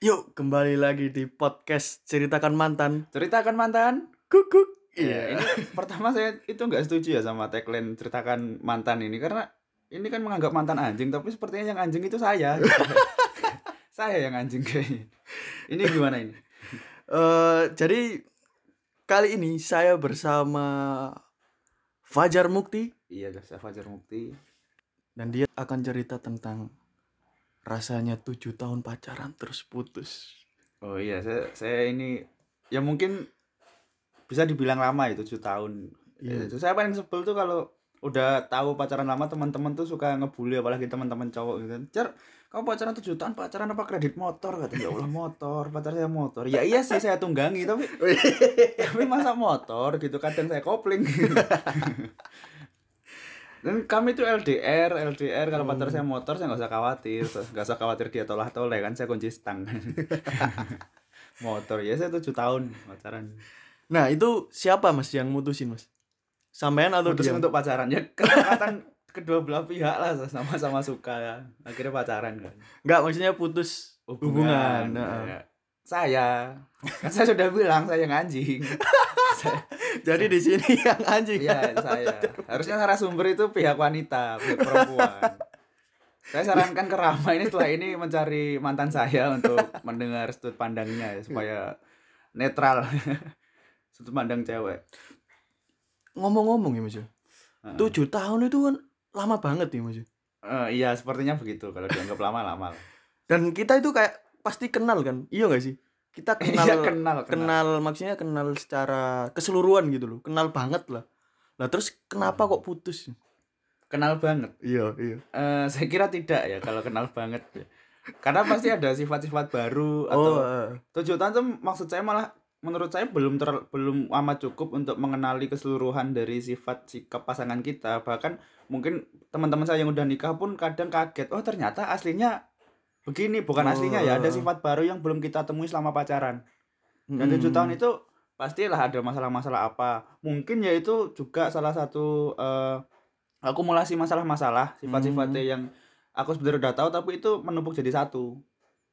Yuk kembali lagi di podcast ceritakan mantan. Ceritakan mantan. Kukuk. Iya, ini pertama saya itu nggak setuju ya sama tagline ceritakan mantan ini karena ini kan menganggap mantan anjing tapi sepertinya yang anjing itu saya. saya yang anjing kayaknya. Ini gimana ini? Eh, jadi kali ini saya bersama Fajar Mukti Iya, saya Fajar Mukti. dan dia akan cerita tentang rasanya tujuh tahun pacaran terus putus. Oh iya, saya saya ini ya mungkin bisa dibilang lama itu 7 tahun. Iya. Itu saya paling sebel tuh kalau udah tahu pacaran lama teman-teman tuh suka ngebully apalagi teman-teman cowok gitu. Cer, kamu pacaran 7 tahun pacaran apa kredit motor kata ya Allah motor, pacar saya motor. Ya iya sih saya tunggangi tapi tapi masa motor gitu kadang saya kopling. Dan kami tuh LDR, LDR kalau pacar saya motor saya nggak usah khawatir, nggak usah khawatir dia tolah toleh kan saya kunci stang. motor ya saya tujuh tahun pacaran. Nah itu siapa mas yang mutusin mas? Sampean atau Putusin dia? untuk pacaran ya kesepakatan kedua belah pihak lah sama-sama suka ya. Akhirnya pacaran kan. Enggak maksudnya putus hubungan. nah. Ya. Saya kan saya sudah bilang saya yang anjing. Saya- Jadi di sini yang anjing. Iya saya. Harusnya narasumber itu pihak wanita, pihak perempuan. Saya sarankan ke Rama ini setelah ini mencari mantan saya untuk mendengar sudut pandangnya ya, supaya netral. sudut pandang cewek. Ngomong-ngomong ya mas ya. Tujuh tahun itu kan lama banget ya mas. Eh, iya sepertinya begitu kalau dianggap lama-lama. Dan kita itu kayak pasti kenal kan? Iya gak sih? Kita kenal, Iya, kenal, kenal. kenal maksudnya kenal secara keseluruhan gitu loh. Kenal banget lah. Lah terus kenapa kok putus? Kenal banget. Iya, iya. Eh, saya kira tidak ya kalau kenal banget ya. Karena pasti ada sifat-sifat baru atau Oh, tujuh tahun tuh maksud saya malah menurut saya belum ter, belum amat cukup untuk mengenali keseluruhan dari sifat sikap pasangan kita bahkan mungkin teman-teman saya yang udah nikah pun kadang kaget oh ternyata aslinya begini bukan Oh. aslinya ya ada sifat baru yang belum kita temui selama pacaran dan tujuh tahun itu pastilah ada masalah-masalah apa mungkin ya itu juga salah satu eh, akumulasi masalah-masalah sifat-sifatnya yang aku sebenarnya udah tahu tapi itu menumpuk jadi satu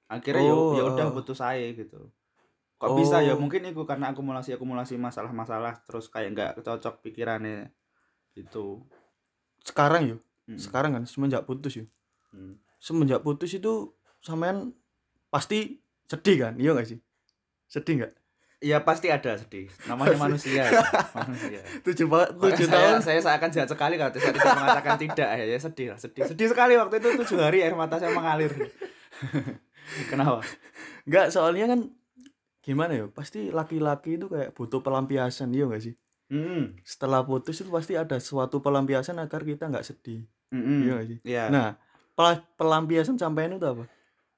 akhirnya ya Oh, ya udah eh. putus saya gitu kok bisa ya Oh. mungkin itu karena akumulasi akumulasi masalah-masalah terus kayak nggak cocok pikirannya gitu Sekarang yuk. Hmm. Sekarang kan semenjak putus yuk. Hmm. Semenjak putus itu sampean pasti sedih kan? Iya gak sih? Sedih nggak? ya pasti ada sedih namanya manusia ya. manusia Tujuh, tujuh tahun. saya, saya akan jahat sekali kalau saya tidak mengatakan tidak ya, ya sedih lah sedih sedih sekali waktu itu tujuh hari air mata saya mengalir kenapa Enggak, soalnya kan gimana ya? Pasti laki-laki itu kayak butuh pelampiasan, iya gak sih? hmm Setelah putus itu pasti ada suatu pelampiasan agar kita nggak sedih. hmm Iya gak sih? ya Nah, pel- pelampiasan sampean itu apa?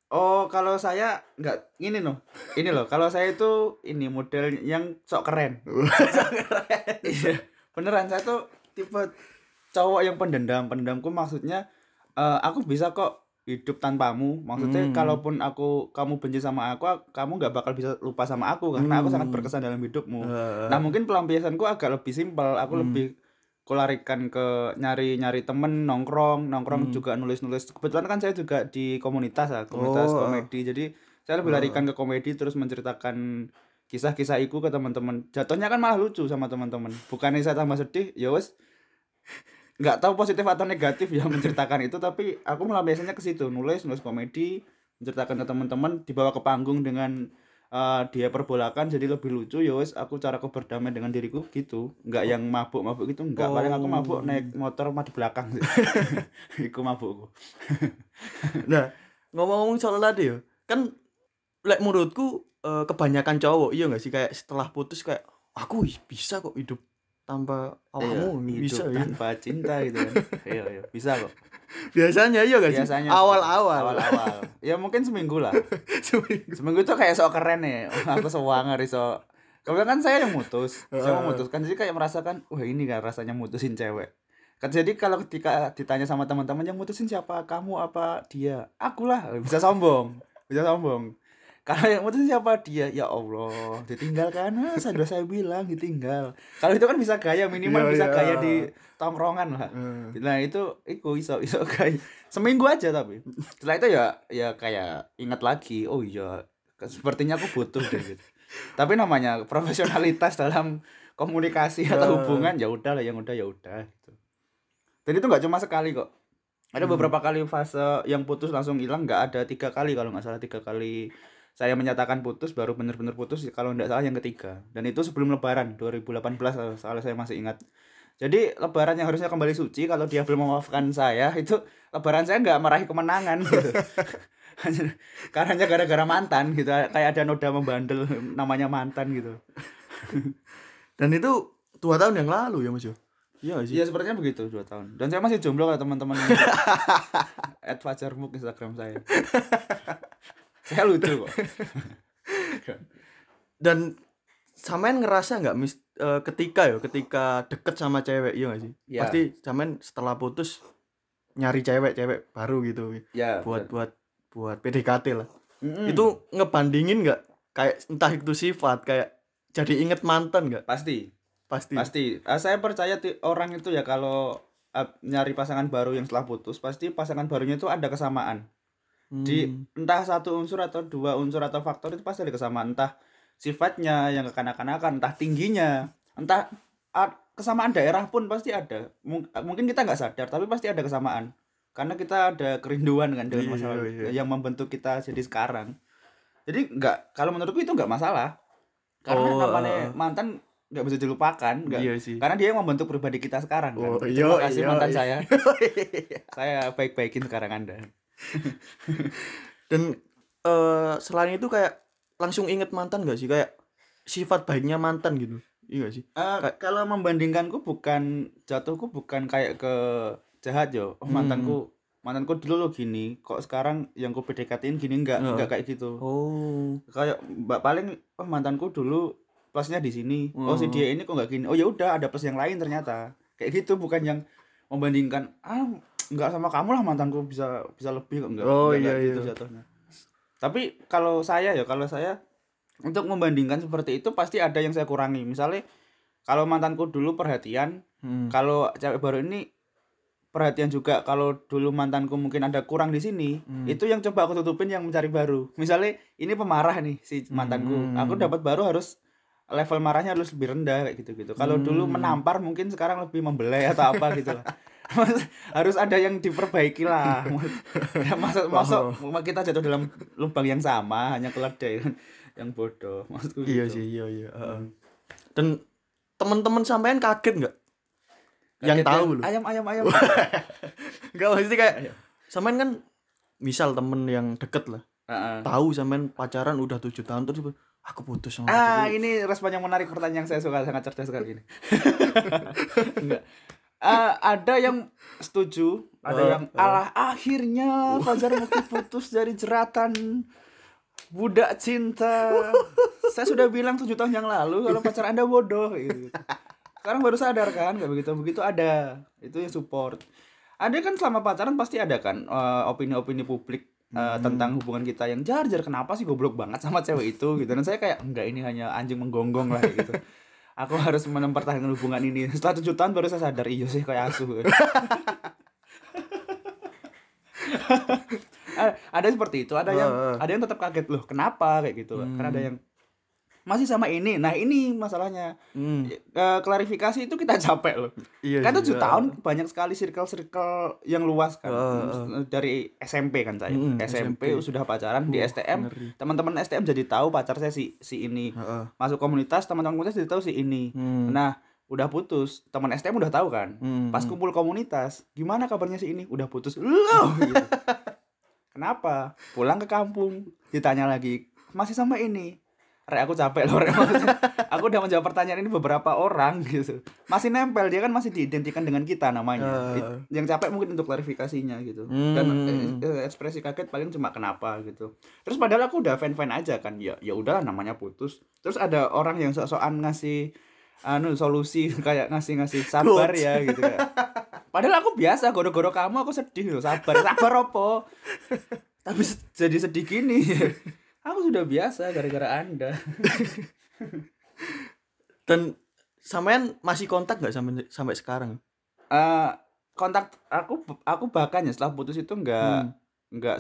Oh kalau saya nggak ini loh ini loh kalau saya itu ini model yang sok keren iya beneran saya tuh tipe cowok yang pendendam pendendamku maksudnya eh, aku bisa kok hidup tanpamu maksudnya Hmm. kalaupun aku kamu benci sama aku kamu nggak bakal bisa lupa sama aku karena aku sangat Hmm. berkesan dalam hidupmu Eh, Nah mungkin pelampiasanku agak lebih simpel. Aku Hmm. lebih kularikan ke nyari-nyari temen nongkrong, nongkrong Hmm. juga nulis-nulis. Kebetulan kan saya juga di komunitas ya, komunitas Oh, komedi. Jadi saya lebih Oh. larikan ke komedi terus menceritakan kisah-kisah iku ke teman-teman. Jatuhnya kan malah lucu sama teman-teman. Bukannya saya tambah sedih, ya wes nggak tahu positif atau negatif ya menceritakan itu tapi aku melampiaskannya ke situ nulis nulis komedi menceritakan ke teman-teman dibawa ke panggung dengan eh, dia perbolakan jadi lebih lucu ya wes aku cara aku berdamai dengan diriku gitu. Nggak yang mabuk mabuk gitu nggak. Paling aku mabuk Oh. naik motor mah di belakang sih. Iku mabukku. Nah, ngomong-ngomong soal tadi ya, kan lek menurutku eh, kebanyakan cowok iya gak sih? Kayak setelah putus kayak aku ih, bisa kok hidup tanpa awakmu Iya, bisa hidup ya. tanpa cinta gitu kan. Iya iya bisa kok Biasanya iya gak sih? biasanya Awal-awal. awal-awal. Ya mungkin seminggu lah. Seminggu. seminggu itu kayak sok keren ya. Aku sewanger iso. Kemudian kan saya yang mutus. Saya Heeh. memutuskan jadi kayak merasakan wah ini kan rasanya mutusin cewek. Kan jadi kalau ketika ditanya sama teman-teman yang mutusin siapa? Kamu apa dia? Akulah bisa sombong. Bisa sombong kalau yang mutusin siapa dia ya Allah ditinggalkan ah, sudah saya bilang ditinggal kalau itu kan bisa gaya minimal Iya, bisa iya. gaya di tongkrongan lah Eh, Nah itu iku iso iso kayak seminggu aja tapi setelah itu ya ya kayak ingat lagi oh iya sepertinya aku butuh deh gitu. Tapi namanya profesionalitas dalam komunikasi atau Eh. hubungan ya udah lah yang udah ya udah gitu. Dan itu nggak cuma sekali kok. Ada Hmm. beberapa kali fase yang putus langsung hilang nggak ada tiga kali kalau nggak salah tiga kali saya menyatakan putus baru bener-bener putus kalau nggak salah yang ketiga. Dan itu sebelum lebaran 2018 kalau saya masih ingat. Jadi lebaran yang harusnya kembali suci kalau dia belum memaafkan saya itu lebaran saya nggak meraih kemenangan gitu. Karena gara-gara mantan gitu. Kayak ada noda membandel namanya mantan gitu. Dan itu dua tahun yang lalu ya Mas yo. Iya nggak sih? Iya sepertinya begitu dua tahun. Dan saya masih jomblo kalau teman-teman at fajarmuk instagram saya saya lucu kok Dan sampean ngerasa nggak mis eh, ketika ya ketika deket sama cewek iya nggak sih? Iya. Pasti sampean setelah putus nyari cewek-cewek baru gitu ya buat buat buat PDKT lah. Mm-mm. Itu ngebandingin nggak kayak entah itu sifat kayak jadi inget mantan nggak? pasti Pasti. pasti Ah, saya percaya orang itu ya kalau ah, nyari pasangan baru yang setelah putus pasti pasangan barunya itu ada kesamaan di Hmm. entah satu unsur atau dua unsur atau faktor itu pasti ada kesamaan entah sifatnya yang kekanak-kanakan entah tingginya entah ah, kesamaan daerah pun pasti ada Mung- mungkin kita nggak sadar tapi pasti ada kesamaan karena kita ada kerinduan kan dengan Iya, masa lalu iya. yang membentuk kita jadi sekarang jadi nggak kalau menurutku itu nggak masalah karena Oh, namanya eh. mantan nggak bisa dilupakan nggak Iya sih. karena dia yang membentuk pribadi kita sekarang kan. Oh, Terima iya, kasih iya, mantan iya. saya. saya baik-baikin sekarang Anda. Dan eh selain itu kayak langsung inget mantan gak sih kayak sifat baiknya mantan gitu. Iya gak sih? Eh, Kayak- kalau membandingkanku bukan jatuhku bukan kayak ke jahat yo. Oh, Hmm. mantanku mantanku dulu lo gini, kok sekarang yang ku PDKT-in gini enggak Oh. enggak kayak gitu. Oh. Kayak mbak paling oh mantanku dulu plusnya di sini. Oh, si Hmm. dia ini kok enggak gini. Oh ya udah ada plus yang lain ternyata. Kayak gitu bukan yang membandingkan ah enggak sama kamu lah mantanku bisa bisa lebih kok enggak. Oh, Enggak iya, kayak gitu iya. jatuhnya. Tapi kalau saya ya kalau saya untuk membandingkan seperti itu pasti ada yang saya kurangi. Misalnya kalau mantanku dulu perhatian, Hmm. kalau cewek baru ini perhatian juga. Kalau dulu mantanku mungkin ada kurang di sini, Hmm. itu yang coba aku tutupin yang mencari baru. Misalnya ini pemarah nih si mantanku. Hmm. Aku dapat baru harus level marahnya harus lebih rendah kayak gitu-gitu. Kalau dulu Hmm. menampar mungkin sekarang lebih membelai atau apa gitu lah. Harus ada yang diperbaiki lah. ya, masa masa kita jatuh dalam lubang yang sama hanya keledai kan yang bodoh. Maksudku Iya gitu. sih, iya iya. heeh. Dan teman-teman sampean kaget nggak? Yang tahu ya, loh. Ayam ayam ayam. Enggak maksudnya kayak sampean kan misal temen yang deket lah. Heeh. Tahu sampean pacaran udah tujuh tahun terus aku putus sama Ah, dia. ini respon yang menarik pertanyaan yang saya suka sangat cerdas sekali ini. Enggak. Ah, ada yang setuju, ada Oh, yang oh. alah akhirnya Fajar Mukti putus dari jeratan budak cinta. saya sudah bilang tujuh tahun yang lalu kalau pacar Anda bodoh gitu. Sekarang baru sadar kan, nggak begitu begitu ada. Itu yang support. Ada kan selama pacaran pasti ada kan eh, opini-opini publik eh, tentang hubungan kita yang jar-jar kenapa sih goblok banget sama cewek itu gitu dan saya kayak enggak ini hanya anjing menggonggong lah gitu aku harus mempertahankan hubungan ini. Setelah tujuh tahun baru saya sadar iya sih kayak asuh. Ada seperti itu. Ada yang ada yang tetap kaget loh kenapa? Kayak gitu. Karena ada yang masih sama ini nah ini masalahnya Hmm. Eh, klarifikasi itu kita capek loh Iya. kan tujuh heeh. tahun banyak sekali circle-circle yang luas kan Heeh, dari SMP kan saya Mm-mm, SMP, SMP. sudah pacaran di Wah, STM teman-teman STM jadi tahu pacar saya si si ini Heeh. masuk komunitas teman-teman komunitas jadi tahu si ini Hmm. nah udah putus teman STM udah tahu kan Hmm. pas kumpul komunitas gimana kabarnya si ini udah putus loh gitu. kenapa pulang ke kampung ditanya lagi masih sama ini Rek aku capek loh Rek Maksudnya, aku udah menjawab pertanyaan ini beberapa orang gitu. Masih nempel dia kan masih diidentikan dengan kita namanya. It- yang capek mungkin untuk klarifikasinya gitu. Hmm. dan eh, ekspresi kaget paling cuma kenapa gitu. Terus padahal aku udah fan fan aja kan ya ya udahlah namanya putus. Terus ada orang yang sok-sokan ngasih anu solusi kayak ngasih ngasih sabar ya gitu kayak. padahal aku biasa goro-goro kamu aku sedih loh sabar. Sabar opo tapi jadi sedih gini aku sudah biasa gara-gara anda Dan sampean masih kontak nggak sampai sampai sekarang? Eh, kontak aku aku bahkan ya setelah putus itu enggak Hmm. enggak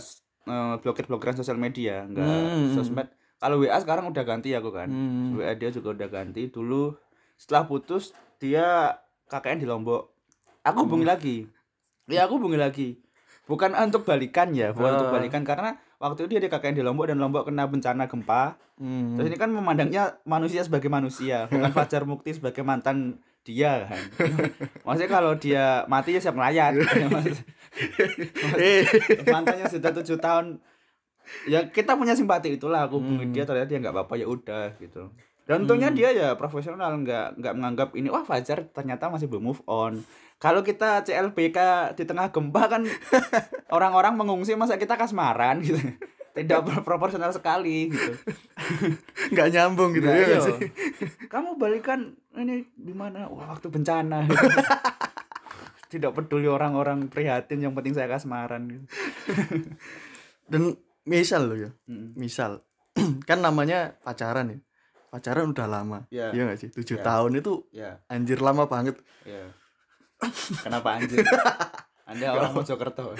blokir blokiran sosial media enggak Hmm. sosmed kalau WA sekarang udah ganti aku kan Hmm. WA dia juga udah ganti dulu setelah putus dia KKN di Lombok aku hubungi lagi ya aku hubungi lagi bukan untuk balikan ya bukan untuk Ah. balikan karena waktu itu dia di KKN di Lombok dan Lombok kena bencana gempa. Hmm. terus ini kan memandangnya manusia sebagai manusia bukan Fajar Mukti sebagai mantan dia kan. Maksudnya kalau dia mati ya siap melayat mantannya sudah tujuh tahun. Ya kita punya simpati itulah aku Hmm. dia ternyata dia nggak apa-apa ya udah gitu. Dan untungnya dia ya profesional nggak nggak menganggap ini wah Fajar ternyata masih belum move on kalau kita CLBK di tengah gempa kan orang-orang mengungsi masa kita kasmaran? gitu. Tidak pro- proporsional sekali gitu. Nggak nyambung gitu Nggak, ya iya. sih kamu balikan ini di mana? Wah waktu bencana gitu. tidak peduli orang-orang prihatin yang penting saya kasmaran gitu. dan misal loh ya misal. Kan namanya pacaran ya. Pacaran udah lama Iya. iya nggak sih? Tujuh Iya. tahun itu ya anjir lama banget. Ya kenapa anjir anda orang Mojokerto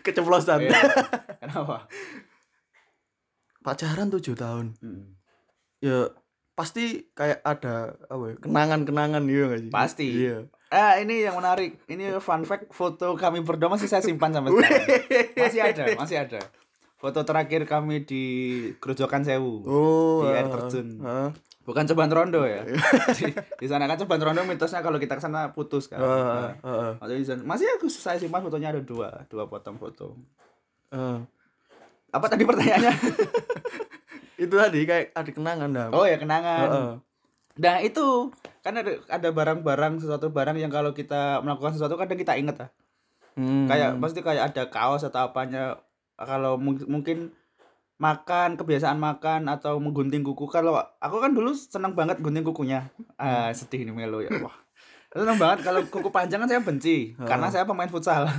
keceplosan Iya. kenapa pacaran tujuh tahun Mm. ya pasti kayak ada apa ya, kenangan-kenangan iya nggak sih Pasti. iya Ah, ini yang menarik. Ini fun fact foto kami berdua masih saya simpan sampai sekarang. Masih ada, masih ada. Foto terakhir kami di Grojogan Sewu. oh Di air terjun. ah, Bukan Coban Rondo ya. di, di sana kan Coban Rondo mitosnya kalau kita ke sana putus kan. Maksudnya di sana- masih aku saya simpan fotonya ada dua, dua potong foto. ah. Apa tadi pertanyaannya? itu tadi kayak ada kenangan dah oh ya kenangan. Ah, ah. Nah itu kan ada ada barang-barang sesuatu barang yang kalau kita melakukan sesuatu kadang kita inget lah. Hmm. kayak pasti kayak ada kaos atau apanya kalau mung- mungkin makan kebiasaan makan atau menggunting kuku kalau aku kan dulu senang banget gunting kukunya. Ah sedih ini melo ya wah senang banget kalau kuku panjang kan saya benci karena saya pemain futsal.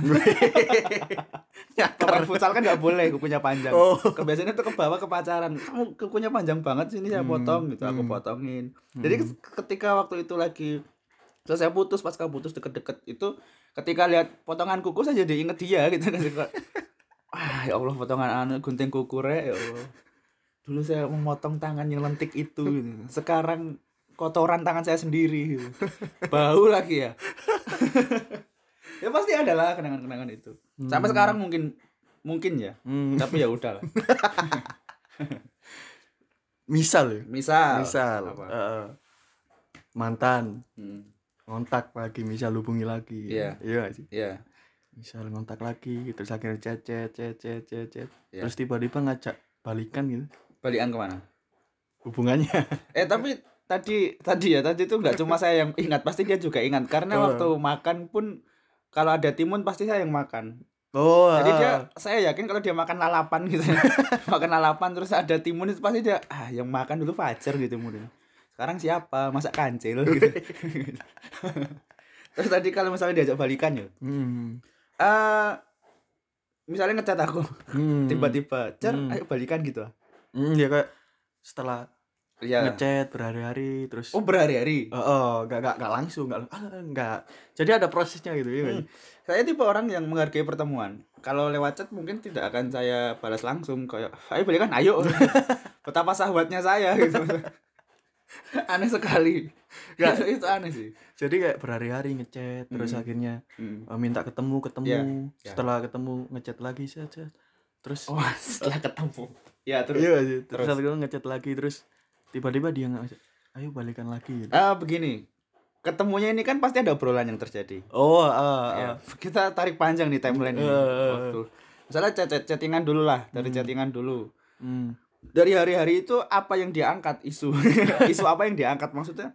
Pemain futsal kan nggak boleh kukunya panjang. Oh. kebiasaannya tuh ke bawah ke pacaran. Kamu kukunya panjang banget sini saya Hmm, potong gitu aku hmm. potongin. Jadi ke- ketika waktu itu lagi terus saya putus pas putus deket-deket itu ketika lihat potongan kuku saya jadi inget dia gitu Kayak, ah ya Allah potongan anu gunting kuku re ya Allah. Dulu saya memotong tangan yang lentik itu gitu. sekarang kotoran tangan saya sendiri gitu. bau lagi ya. Ya pasti ada lah kenangan-kenangan itu. Sampai sekarang mungkin mungkin ya. Hmm. tapi ya udah lah. Misal ya? Misal. Misal. Apa? eh, mantan. Hmm, ngontak lagi misal hubungi lagi. Iya. iya sih? Iya misal ngontak lagi terus akhirnya chat chat chat chat chat chat Iya. terus tiba-tiba ngajak balikan gitu. Balikan ke mana? Hubungannya. Eh tapi tadi tadi ya tadi itu nggak cuma saya yang ingat pasti dia juga ingat. Karena Oh. waktu makan pun kalau ada timun pasti saya yang makan. Oh jadi ah. dia saya yakin kalau dia makan lalapan gitu makan lalapan terus ada timun itu pasti dia ah yang makan dulu Fajar gitu timun sekarang siapa? Masak kancil gitu. Terus tadi kalau misalnya diajak balikan ya? Hmm. Eh misalnya ngecat aku Hmm. tiba-tiba cer Hmm. ayo balikan gitu hmm, ya kayak setelah ya ngechat berhari-hari terus oh berhari-hari Oh, oh, nggak nggak nggak langsung, nggak ah, nggak. Jadi ada prosesnya gitu ya. Hmm. Saya tipe orang yang menghargai pertemuan. Kalau lewat chat mungkin tidak akan saya balas langsung kayak ayo balikan ayo. Betapa sahabatnya saya gitu. aneh sekali. Nggak. itu aneh sih. Jadi kayak berhari-hari ngechat, terus Hmm. akhirnya eh, minta ketemu, ketemu. Iya, iya. Setelah ketemu ngechat lagi chat. Terus Wah, setelah ketemu. Ya, terus iya nggak sih. Terus terus. akhirnya ngechat lagi, terus tiba-tiba dia ngajak, ayo balikan lagi. Gitu. Ah, begini. Ketemunya ini kan pasti ada obrolan yang terjadi. Oh, Ya, ah. kita tarik panjang nih timeline ini. Eh, eh, Waktu. Misalnya chat- chattingan dulu lah, dari Hmm. chattingan dulu. Hmm. Dari hari-hari itu apa yang diangkat isu? Isu apa yang diangkat? Maksudnya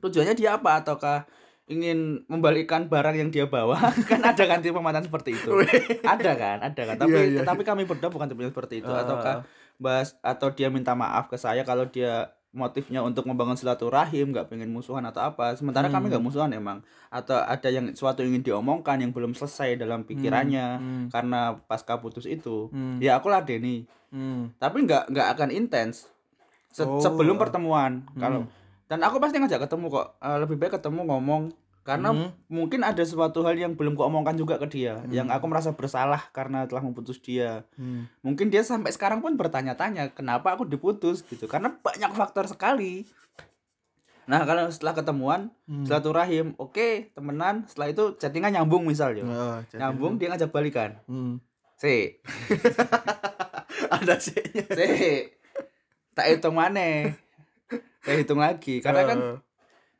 tujuannya dia apa? Ataukah ingin membalikkan barang yang dia bawa? Kan ada kan tipe mantan seperti itu. Ada kan? Ada kan? Tapi Iya, iya. tapi kami berdua bukan tipe seperti itu. Ah, ataukah bahas atau dia minta maaf ke saya kalau dia motifnya untuk membangun silaturahim nggak pengen musuhan atau apa sementara kami Hmm. nggak musuhan emang atau ada yang suatu ingin diomongkan yang belum selesai dalam pikirannya Hmm. karena pasca putus itu Hmm. ya aku ladeni Hmm. tapi nggak nggak akan intens Se- Oh. sebelum pertemuan Hmm. kalau dan aku pasti ngajak ketemu kok Eh, lebih baik ketemu ngomong karena Hmm. mungkin ada suatu hal yang belum kuomongkan juga ke dia Hmm. yang aku merasa bersalah karena telah memutus dia Hmm. mungkin dia sampai sekarang pun bertanya-tanya kenapa aku diputus gitu karena banyak faktor sekali nah kalau setelah ketemuan Hmm. silaturahim oke temenan setelah itu chattingan nyambung misal yo Oh, nyambung dia ngajak balikan Hmm. si Ada sih. si tak hitung mana saya hitung lagi karena kan Eh,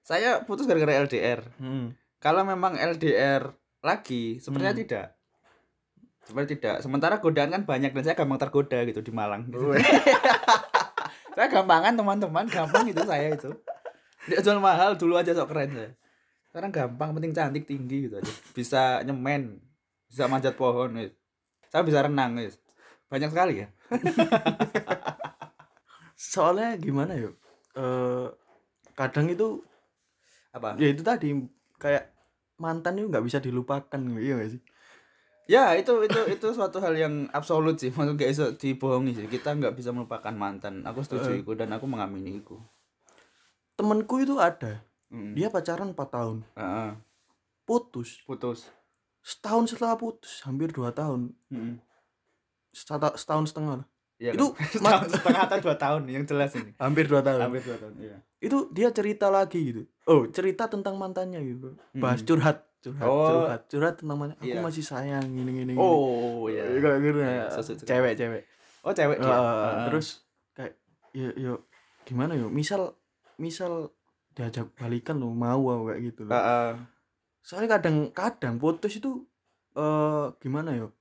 saya putus gara-gara LDR hmm. kalau memang LDR lagi sebenarnya Hmm. tidak sebenarnya tidak sementara godaan kan banyak dan saya gampang tergoda gitu di Malang gitu. Saya gampangan teman-teman gampang itu saya itu dia jual mahal dulu aja sok keren saya sekarang gampang penting cantik tinggi gitu aja bisa nyemen bisa manjat pohon wis. saya bisa renang wis. banyak sekali ya Soalnya gimana yuk? Eh kadang itu apa ya itu tadi kayak mantan itu nggak bisa dilupakan iya gak sih? ya itu itu itu suatu hal yang absolut sih maksudnya gak bisa dibohongi sih kita nggak bisa melupakan mantan aku setuju Eh. itu dan aku mengamini itu Temenku itu ada, Mm. dia pacaran 4 tahun, Heeh. putus. putus Setahun setelah putus, hampir 2 tahun. Mm. Seta- setahun setengah. Iya Itu kan? setengah atau dua tahun yang jelas ini Hampir 2 tahun. hampir dua tahun iya Itu dia cerita lagi gitu. Oh, cerita tentang mantannya gitu. Bahas Hmm. curhat, curhat, Oh. curhat, curhat tentang mantan. Aku Iya. masih sayang gini gini. oh iya Kayak gitu ya. Iya. Cewek, cewek. oh cewek dia Heeh, Heeh. terus kayak ya yo gimana yo misal misal diajak balikan lo mau aku kayak gitu loh Heeh. soalnya kadang-kadang putus itu eh gimana yo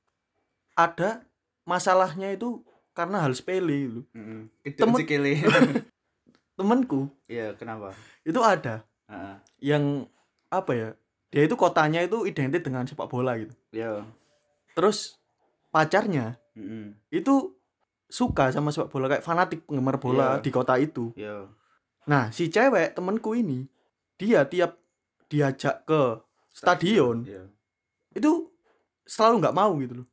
ada masalahnya itu karena hal sepele gitu Mm-mm. Kecil Temen- temanku iya kenapa? Itu ada. Heeh. yang apa ya dia itu kotanya itu identik dengan sepak bola gitu. Iya. Terus pacarnya Mm-mm. itu suka sama sepak bola kayak fanatik penggemar bola Iya. di kota itu. Iya. Nah, si cewek temenku ini, dia tiap diajak ke stadion, iya. itu selalu nggak mau gitu loh.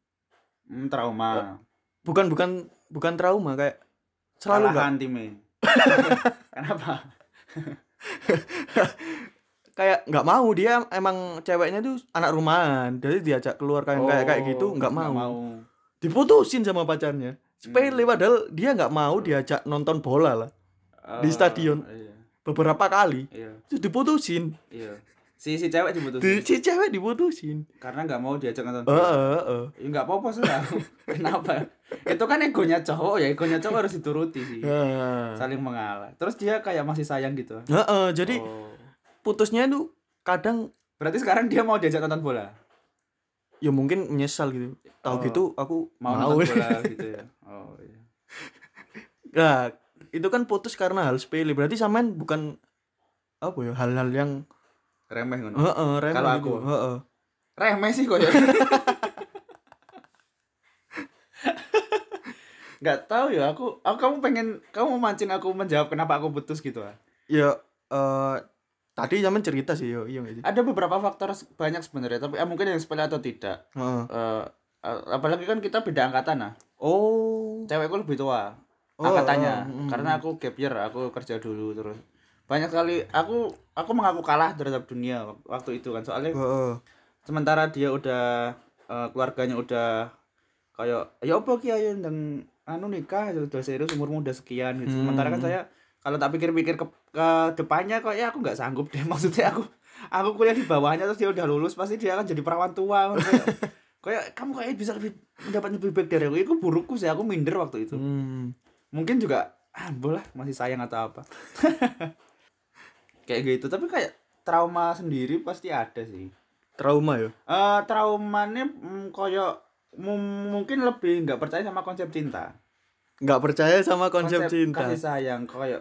Mm, trauma. Bukan bukan bukan trauma kayak selalu kalahan timnya kenapa kayak nggak mau dia emang ceweknya tuh anak rumahan, jadi diajak keluar kayak kayak kayak gitu nggak mau. Diputusin sama pacarnya. Sepele Hmm. padahal dia nggak mau diajak nonton bola lah Di Eh, stadion. iya beberapa kali. iya Itu diputusin. iya si si cewek diputusin Di, si cewek diputusin. karena nggak mau diajak nonton Heeh, bola. heeh. ya nggak apa-apa sih kenapa itu kan egonya cowok ya egonya cowok harus dituruti sih Heeh. saling mengalah terus dia kayak masih sayang gitu Heeh, jadi oh. putusnya itu kadang berarti sekarang dia mau diajak nonton bola ya mungkin menyesal gitu tahu Oh. gitu aku mau, mau, nonton bola gitu ya oh iya nah itu kan putus karena hal sepele berarti sampean bukan apa ya hal-hal yang remeh ngono. Heeh remeh Kalau gitu. aku. heeh. Remeh sih kok ya. Nggak tahu ya aku aku kamu pengen kamu mancing aku menjawab kenapa aku putus gitu ah? Ya eh tadi sampean cerita sih yo iya ada beberapa faktor banyak sebenarnya tapi eh, mungkin yang sepele atau tidak. Heeh. Eh, eh, apalagi kan kita beda angkatan nah oh. Cewekku lebih tua Oh, angkatannya. oh, mm, karena aku gap year aku kerja dulu terus banyak sekali aku aku mengaku kalah terhadap dunia wak- waktu itu kan. Soalnya heeh. sementara dia udah eh, keluarganya udah kayak ya apa ki? Ayo ndang anu nikah udah serius umurmu udah sekian gitu. Sementara kan Hmm. saya kalau tak pikir-pikir ke, ke depannya kok ya aku nggak sanggup deh. Maksudnya aku aku kuliah di bawahnya terus dia udah lulus pasti dia akan jadi perawan tua. Kayak kayak kamu kayak bisa lebih mendapat lebih baik dari aku? Itu burukku sih aku minder waktu itu. Hmm. mungkin juga ah bolah masih sayang atau apa kayak gitu. Tapi kayak trauma sendiri pasti ada sih. Trauma ya? Eh traumanya mm, koyo mu- mungkin lebih nggak percaya sama konsep cinta. Nggak percaya sama konsep, cinta? kasih sayang koyo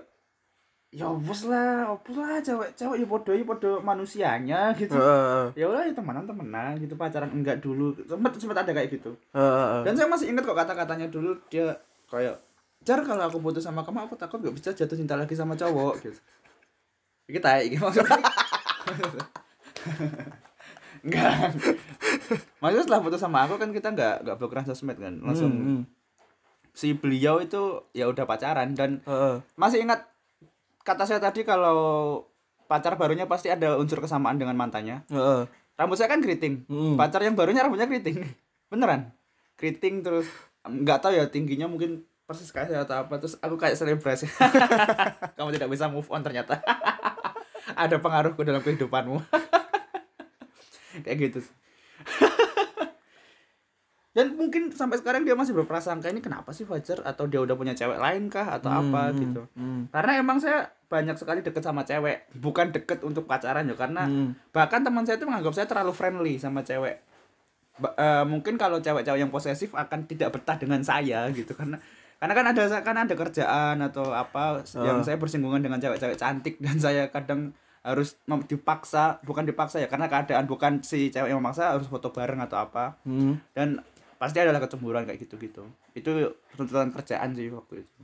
ya bos lah opus lah cewek cewek ya podo ya podo manusianya gitu. Heeh, ya udah ya temenan temenan gitu pacaran enggak dulu. Sempet sempet ada kayak gitu. Heeh. dan saya masih ingat kok kata-katanya dulu dia kayak jar kalau aku putus sama kamu aku takut gak bisa jatuh cinta lagi sama cowok gitu kita ini maksudnya enggak. Maksudnya setelah putus sama aku kan kita nggak nggak blokiran sosmed kan. Langsung Hmm, hmm. si beliau itu ya udah pacaran dan Heeh. masih ingat kata saya tadi kalau pacar barunya pasti ada unsur kesamaan dengan mantannya. Heeh. rambut saya kan keriting. Hmm. pacar yang barunya rambutnya keriting. Beneran. Keriting terus nggak tahu ya tingginya mungkin persis kayak saya atau apa. Terus aku kayak selebrasi. Kamu tidak bisa move on ternyata ada pengaruhku dalam kehidupanmu. Kayak gitu dan mungkin sampai sekarang dia masih berprasangka ini kenapa sih Fajar? Atau dia udah punya cewek lain kah atau apa Hmm, gitu. hmm, karena emang saya banyak sekali deket sama cewek. Bukan deket untuk pacaran ya karena hmm. bahkan teman saya itu menganggap saya terlalu friendly sama cewek. Ba- eh, mungkin kalau cewek-cewek yang posesif akan tidak betah dengan saya gitu. Karena karena kan ada kan ada kerjaan atau apa yang Ah. saya bersinggungan dengan cewek-cewek cantik dan saya kadang harus dipaksa bukan dipaksa ya karena keadaan bukan si cewek yang memaksa harus foto bareng atau apa Hmm. dan pasti adalah kecemburuan kayak gitu-gitu itu tuntutan kerjaan sih waktu itu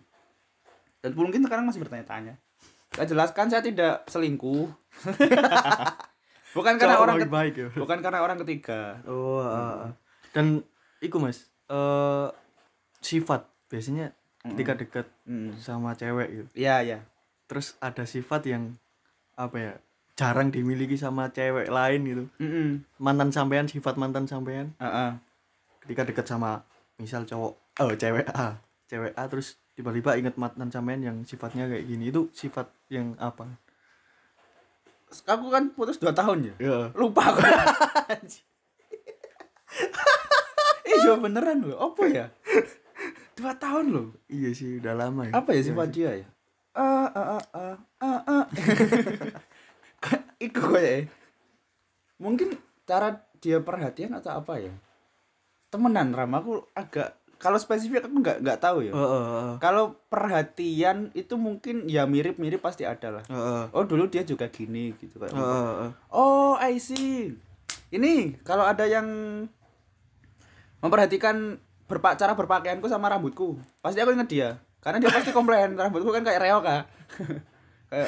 dan mungkin sekarang masih bertanya-tanya saya jelaskan saya tidak selingkuh bukan karena Cowok orang baik ya. bukan karena orang ketiga Oh, ah, ah. dan iku Mas, eh sifat biasanya ketika dekat Hmm. sama cewek gitu. iya iya Terus ada sifat yang apa ya? jarang dimiliki sama cewek lain gitu. Mm-mm. Mantan sampean sifat mantan sampean Heeh. ketika dekat sama misal cowok oh cewek A, cewek A terus tiba-tiba inget mantan sampean yang sifatnya kayak gini. Itu sifat yang apa? aku kan putus 2 tahun ya Ya. lupa aku iya beneran loh apa ya dua tahun loh Iya sih, udah lama ya. apa ya Iya sifat sih. dia ya ah ah ah ah ah ah iku kayak mungkin cara dia perhatian atau apa ya temenan ram aku agak kalau spesifik aku nggak nggak tahu ya Heeh, heeh. kalau perhatian itu mungkin ya mirip mirip pasti ada lah Heeh. oh dulu dia juga gini gitu kayak Heeh, heeh. Oh, I see. Ini kalau ada yang memperhatikan berpa cara berpakaianku sama rambutku, pasti aku inget dia. Karena dia pasti komplain rambutku kan kayak reok ah. kayak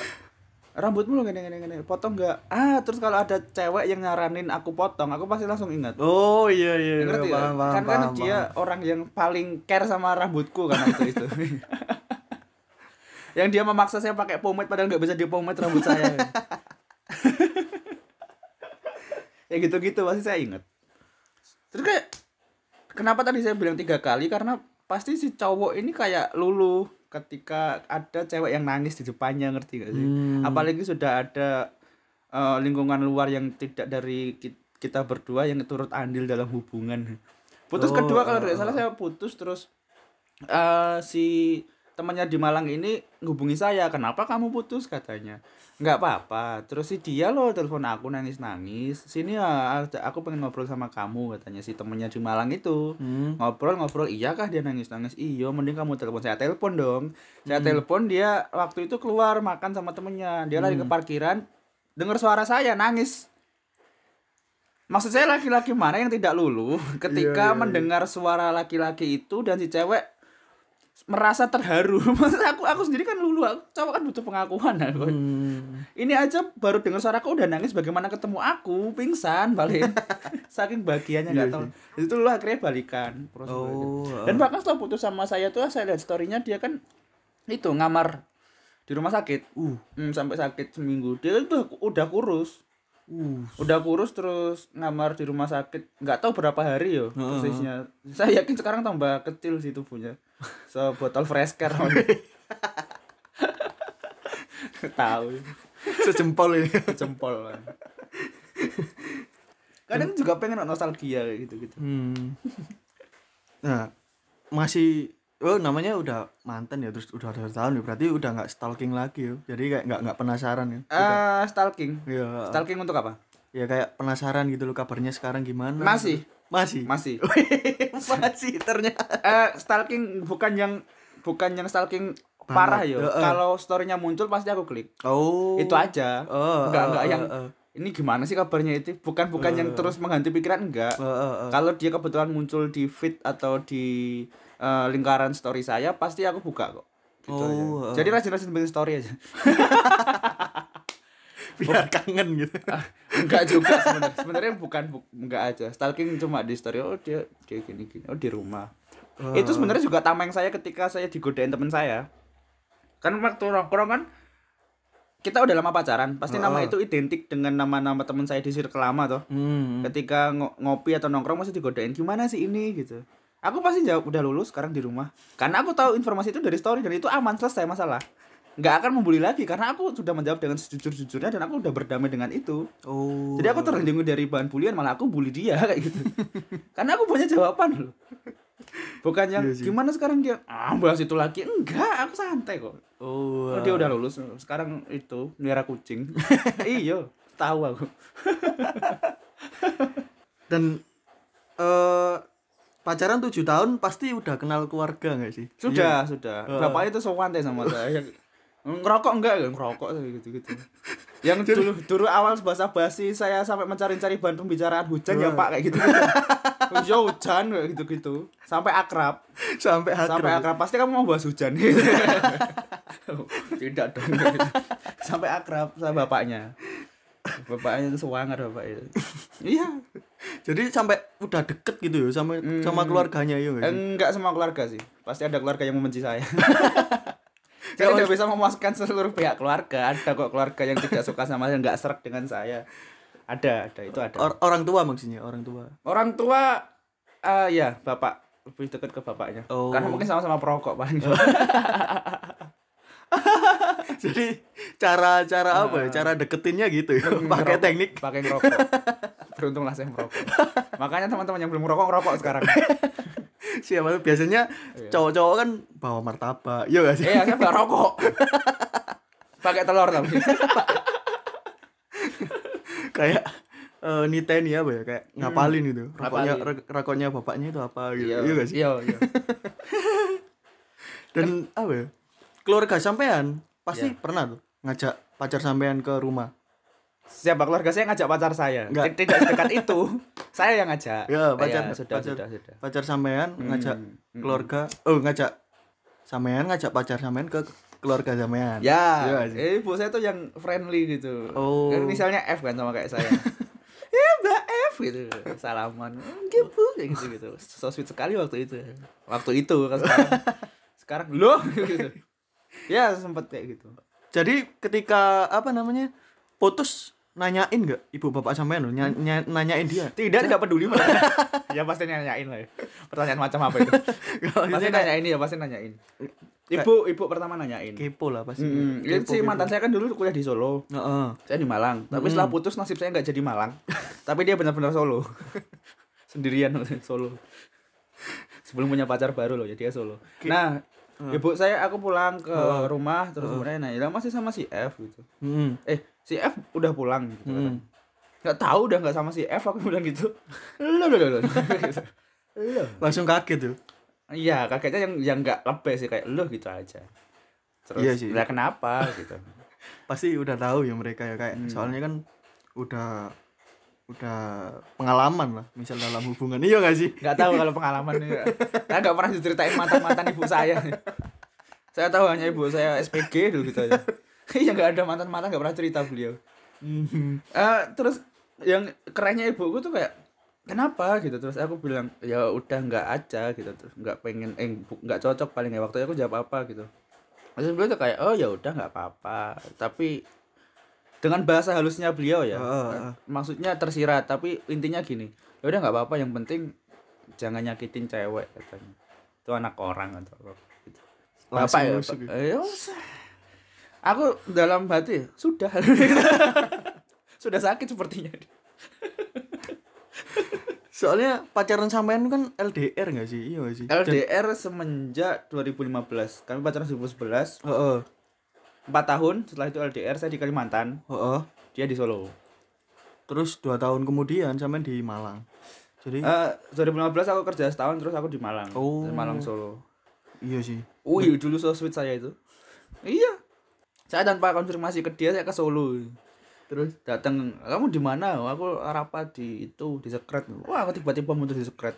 rambutmu lo gini gini gini, potong nggak? Ah, terus kalau ada cewek yang nyaranin aku potong, aku pasti langsung ingat. Oh iya iya. Ngerti ya? paham, paham, kan kan dia paham. orang yang paling care sama rambutku karena itu itu. yang dia memaksa saya pakai pomade padahal nggak bisa dipomade rambut saya. ya gitu-gitu pasti saya ingat. Terus kayak kenapa tadi saya bilang tiga kali karena pasti si cowok ini kayak lulu ketika ada cewek yang nangis di depannya ngerti gak sih? Hmm. Apalagi sudah ada eh, lingkungan luar yang tidak dari ki- kita berdua yang turut andil dalam hubungan. Putus Oh, kedua kalau tidak eh, salah saya putus terus eh si temannya di Malang ini ngubungi saya, "Kenapa kamu putus?" katanya. nggak apa-apa. Terus si dia loh telepon aku nangis-nangis. Sini ya, aku pengen ngobrol sama kamu katanya si temennya di Malang itu Hmm. ngobrol-ngobrol iya kah dia nangis-nangis iya mending kamu telepon saya telepon dong saya telepon dia waktu itu keluar makan sama temennya dia lari ke parkiran dengar suara saya nangis maksud saya laki-laki mana yang tidak lulu ketika Iya, iya, iya. mendengar suara laki-laki itu dan si cewek merasa terharu maksud aku aku sendiri kan lulu aku cowok kan butuh pengakuan aku. Hmm. ini aja baru dengar suaraku udah nangis bagaimana ketemu aku pingsan balik saking bahagianya nggak Iya tahu itu lu akhirnya balikan proses balikan. Oh. dan bahkan setelah putus sama saya tuh saya lihat storynya dia kan itu ngamar di rumah sakit Uh. Hmm, sampai sakit seminggu dia itu udah kurus Uh. udah kurus terus ngamar di rumah sakit nggak tahu berapa hari yo persisnya saya yakin sekarang tambah kecil sih tubuhnya sebotol fresh care tahu Sejempol ini. jempol kan. kadang juga pengen nostalgia kayak gitu gitu Hmm. Nah, masih oh namanya udah mantan ya terus udah ada tahun ya berarti udah nggak stalking lagi ya jadi kayak nggak nggak penasaran ya Udah. ah stalking Iya. stalking untuk apa ya kayak penasaran gitu loh kabarnya sekarang gimana Masih. Masih? Masih. Masih ternyata. Eh stalking bukan yang bukan yang stalking parah yo. Heeh. kalau storynya muncul pasti aku klik. Oh. Itu aja. Oh, Enggak, oh, enggak oh, yang oh, ini gimana sih kabarnya itu? Bukan bukan yang Eh. terus mengganti pikiran enggak. Oh, oh, oh. kalau dia kebetulan muncul di feed atau di eh, lingkaran story saya pasti aku buka kok. Gitu Oh, aja. eh. jadi rajin-rajin bikin story aja biar kangen gitu enggak juga sebenarnya sebenarnya bukan bu, enggak aja stalking cuma di story oh dia dia gini gini oh di rumah Oh. itu sebenarnya juga tameng saya ketika saya digodain teman saya kan waktu nongkrong kan kita udah lama pacaran, pasti nama Oh. itu identik dengan nama-nama teman saya di circle lama toh. Hmm. Ketika ngo- ngopi atau nongkrong masih digodain gimana sih ini gitu. Aku pasti jawab udah lulus sekarang di rumah. Karena aku tahu informasi itu dari story dan itu aman selesai masalah. Nggak akan membuli lagi karena aku sudah menjawab dengan sejujur-jujurnya dan aku udah berdamai dengan itu. Oh. Jadi aku terlindungi dari bahan bulian malah aku bully dia kayak gitu. Karena aku punya jawaban loh. Bukan yang Iya gimana sekarang dia ah bahas itu lagi. Enggak, aku santai kok. Oh. Oh, dia udah lulus. Sekarang itu melihara kucing. iya, tahu aku. Dan eh pacaran tujuh tahun pasti udah kenal keluarga nggak sih? Sudah, sudah. Heeh. Bapaknya itu sowan sama saya. Ngerokok enggak ya? Ngerokok gitu-gitu. Yang dulu dulu awal bahasa basi saya sampai mencari-cari bahan pembicaraan hujan ya. Pak kayak gitu. Ya hujan kayak gitu-gitu. Sampai akrab. Sampai akrab. sampai akrab pasti kamu mau bahas hujan tidak dong sampai akrab sama bapaknya bapaknya itu semangat bapak itu iya Jadi sampai udah deket gitu ya sama Hmm. sama keluarganya ya enggak semua keluarga sih pasti ada keluarga yang membenci saya Ya, saya tidak bisa memuaskan seluruh pihak. Keluarga ada kok keluarga yang tidak suka sama saya nggak serak dengan saya. Ada ada itu ada. Or- orang tua maksudnya, orang tua. orang tua eh ya bapak. Lebih dekat ke bapaknya. Oh. karena mungkin sama-sama perokok paling Jadi cara-cara apa ya? Cara deketinnya gitu ya. Pakai teknik. pakai ngerokok. Beruntunglah saya merokok makanya teman-teman yang belum merokok ngerokok sekarang Siapa biasanya Iya. cowok-cowok kan bawa martabak. Iya gak sih? iya saya nggak rokok pakai telur tapi Kayak eh niteni apa ya? Kayak ngapalin gitu. Rokoknya rokoknya bapaknya itu apa gitu. iya Iya gak sih? iya iya Dan apa ya? Keluarga sampean pasti Iya. pernah tuh ngajak pacar sampean ke rumah. Siapa keluarga saya ngajak pacar saya. Nggak. tidak sedekat itu. Saya yang ngajak. Ya, pacar- Iya, sudah pacar- sudah sudah. Pacar sampean ngajak Hmm, keluarga oh ngajak sampean ngajak pacar sampean ke keluarga sampean. ya. Sih? eh, ibu saya tuh yang friendly gitu. Oh. Kan misalnya F kan sama kayak saya. Ya mbak F gitu. Salaman. Gitu kayak gitu gitu. So sweet sekali waktu itu. Waktu itu kan sekarang. Sekarang loh gitu. Ya sempet kayak gitu. Jadi ketika apa namanya? putus nanyain nggak? Ibu bapak sampean loh? Nya- nya- nanyain dia. tidak tidak peduli ya pasti nanyain lah ya. pertanyaan macam apa itu? Pasti Maksudnya kayak nanyain ya pasti nanyain. Ibu ibu pertama nanyain. Kepo lah pasti. Mm, Kepo si mantan saya kan dulu kuliah di Solo. Heeh. saya di Malang. Tapi setelah putus nasib saya nggak jadi Malang. Tapi dia benar-benar Solo. Sendirian Solo. Sebelum punya pacar baru loh jadi dia Solo. Nah ibu saya aku pulang ke rumah terus kemudian nanya "Lah, masih sama si F? gitu. Hmm. eh si F udah pulang gitu Hmm. nggak tahu udah nggak sama si F aku bilang gitu. Lo lo lo lo. Langsung kaget tuh. iya kakeknya yang yang nggak lebih sih kayak lo gitu aja. Terus Iya sih. "Lah, kenapa? gitu. Pasti udah tahu ya mereka ya kayak Hmm. soalnya kan udah udah pengalaman lah misal dalam hubungan. Iya gak sih? Nggak tahu kalau pengalaman ini saya nggak pernah diceritain mantan mantan ibu saya. Saya tahu hanya ibu saya SPG dulu gitu aja iya nggak ada mantan mantan nggak pernah cerita beliau. Eh, terus yang kerennya ibuku tuh kayak kenapa gitu terus aku bilang ya udah nggak aja gitu terus nggak pengen eh nggak cocok paling ya waktu aku jawab apa gitu terus beliau tuh kayak oh ya udah nggak apa-apa tapi dengan bahasa halusnya beliau ya Heeh, heeh. maksudnya tersirat tapi intinya gini ya udah nggak apa-apa yang penting jangan nyakitin cewek katanya itu anak orang atau apa gitu. Bapak ya Pak. Eh, ya. Aku dalam hati sudah. Sudah sakit sepertinya. Soalnya pacaran sampean kan LDR gak sih? Iya gak sih? LDR semenjak 2015 kami pacaran 2011 Heeh. 4 tahun setelah itu LDR saya di Kalimantan. Heeh. dia di Solo. Terus dua tahun kemudian sampean di Malang. Jadi Eh 2015 aku kerja setahun terus aku di Malang. Oh. di Malang Solo. Iya sih. Wih, dulu so sweet saya itu. Iya. Saya tanpa konfirmasi ke dia saya ke Solo. terus Datang, kamu di mana? Aku rapat di itu di sekret. Wah, aku tiba-tiba muncul di sekret.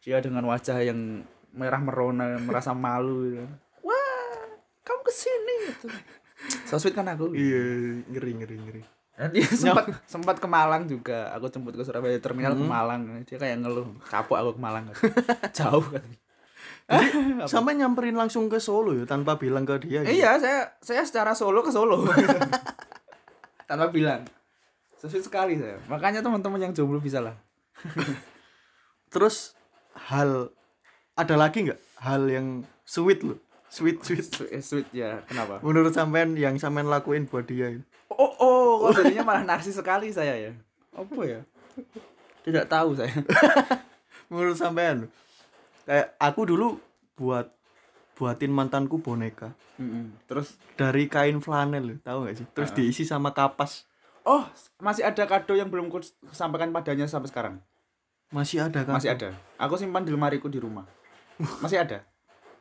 Dia dengan wajah yang merah merona, merasa malu. gitu. Wah, kamu ke sini gitu. So sweet kan aku. iya ngeri ngeri ngeri dia sempat sempat ke Malang juga. Aku jemput ke Surabaya terminal ke Malang. Dia kayak ngeluh, kapok aku ke Malang. Jauh kan. Jadi sampai nyamperin langsung ke Solo ya tanpa bilang ke dia. gitu? Iya, saya saya secara solo ke Solo. Tanpa bilang. Sesuai sekali saya. Makanya teman-teman yang jomblo bisa lah. Terus hal ada lagi nggak hal yang sweet loh, sweet sweet. Sweet, eh, sweet ya. Kenapa? Menurut sampean yang sampean lakuin buat dia itu? Oh, oh, kok jadinya malah narsis sekali saya ya. Apa ya? Tidak tahu saya. Menurut sampean kayak aku dulu buat buatin mantanku boneka Mm-mm. Terus dari kain flanel tahu nggak sih? Terus diisi sama kapas. oh, masih ada kado yang belum ku sampaikan padanya sampai sekarang. Masih ada kan? Masih ada. Aku simpan di lemariku di rumah. Masih ada.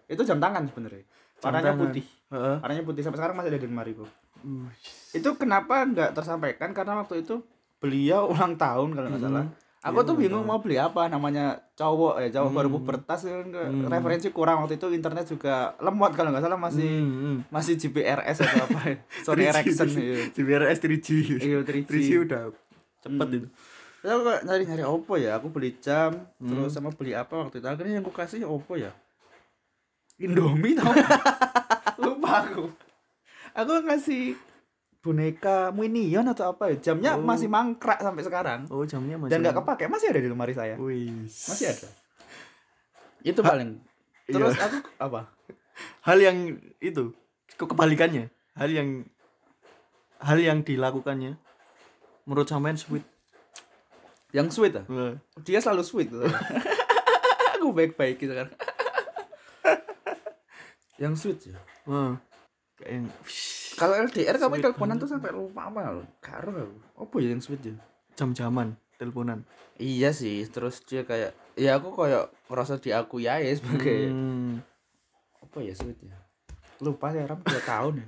Itu jam tangan sebenarnya. Warnanya putih. Heeh. Warnanya putih sampai sekarang masih ada di lemariku. Uh, Itu kenapa nggak tersampaikan karena waktu itu beliau ulang tahun kalau nggak salah. Aku Iya, tuh ulang bingung mau beli apa namanya cowok ya cowok baru pubertas kan ke- Hmm. referensi kurang waktu itu internet juga lemot kalau nggak salah masih Hmm, hmm. masih GPRS atau apa ya. Sony 3G. Ericsson iya. GPRS 3G. Iya 3G. 3G udah cepet Hmm. itu. Terus aku kayak nyari-nyari Oppo ya, aku beli jam, Hmm. terus sama beli apa waktu itu. Akhirnya yang aku kasih Oppo ya. Indomie tau Lupa aku. Aku ngasih boneka Minion atau apa ya. Jamnya Oh. masih mangkrak sampai sekarang. Oh, jamnya masih. Dan nggak kepake, masih ada di lemari saya. Wih. Masih ada. Itu paling. Terus aku apa? Hal yang itu ke- kebalikannya. Hal yang hal yang dilakukannya menurut sampean sweet. Yang sweet ah. Wah. Dia selalu sweet. aku baik-baik gitu kan. yang sweet ya. Wah. Kayak yang Kalau LDR Sweet teleponan tuh sampai lupa apa loh. Karo aku. Apa ya yang sweet ya? jam-jaman teleponan. Iya sih, terus dia kayak ya aku kayak ngerasa diakui aja sebagai Hmm. apa ya sweet ya. Lupa ya Ram 2 tahun ya.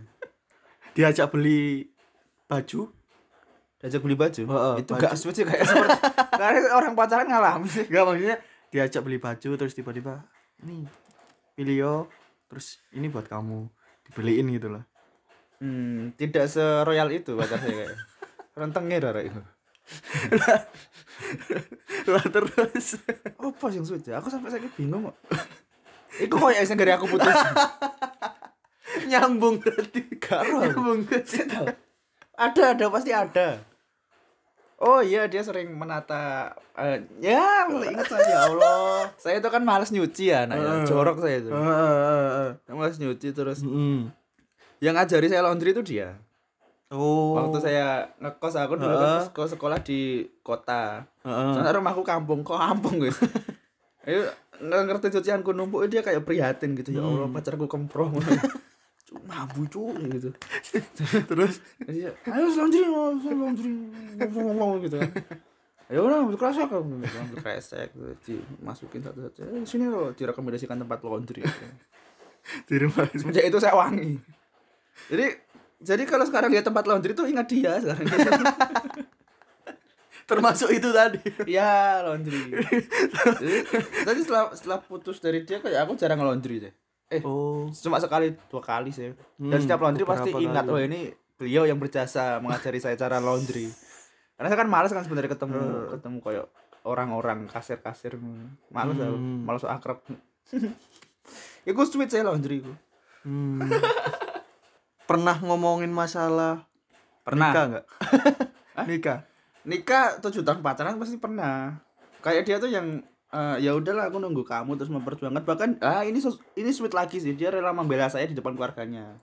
Diajak beli baju Diajak beli baju. Heeh, itu baju. gak sweet sih kayak seperti kayak orang pacaran ngalami sih. Enggak maksudnya diajak beli baju terus tiba-tiba ini pilih yo terus ini buat kamu dibeliin gitu lah. Hmm, tidak seroyal itu pacar saya kayak. Rentengnya darah itu. lah terus Apa yang ya? Aku sampai sakit bingung kok. Itu kok ya dari aku putus. nyambung berarti Karo nyambung ke ada ada pasti ada oh iya dia sering menata eh, ya ingat saya ya Allah saya itu kan males nyuci ya anak ya. Jorok saya itu Heeh. males nyuci terus Mm. Yang ngajari saya laundry itu dia. Oh. waktu saya ngekos aku dulu kan ke sekolah di kota. Heeh. soalnya rumahku kampung kok kampung guys? Ayo nggak ngerti cucianku numpuk dia kayak prihatin gitu. Ya Allah pacarku kemproh Cuk, mabu cuy gitu. Terus? Jadi, ayo laundry, ayo laundry, ngomong gitu kan. Ya udah, ambil kresek. Aku gitu, ambil kresek, gitu, dimasukin satu-satu. Eh, sini loh, direkomendasikan tempat laundry. di rumah. Semenjak itu saya wangi. Jadi, jadi kalau sekarang lihat tempat laundry tuh ingat dia sekarang. termasuk itu tadi ya laundry. Jadi, tadi setelah setelah putus dari dia kayak aku jarang laundry deh. Eh, oh cuma sekali dua kali sih. Dan Hmm, setiap laundry pasti ingat, kali. oh ini beliau yang berjasa mengajari saya cara laundry. Karena saya kan males kan sebenarnya ketemu Hmm. ketemu kayak orang-orang kasir-kasir. Males aku, Hmm. males akrab. ya gue sweet saya laundry gue. Hmm. Pernah ngomongin masalah Pernah. nikah nggak nikah Nikah tujuh tahun pacaran pasti pernah. Kayak dia tuh yang eh, ya udahlah aku nunggu kamu terus memperjuangkan bahkan ah ini ini sweet lagi sih dia rela membela saya di depan keluarganya.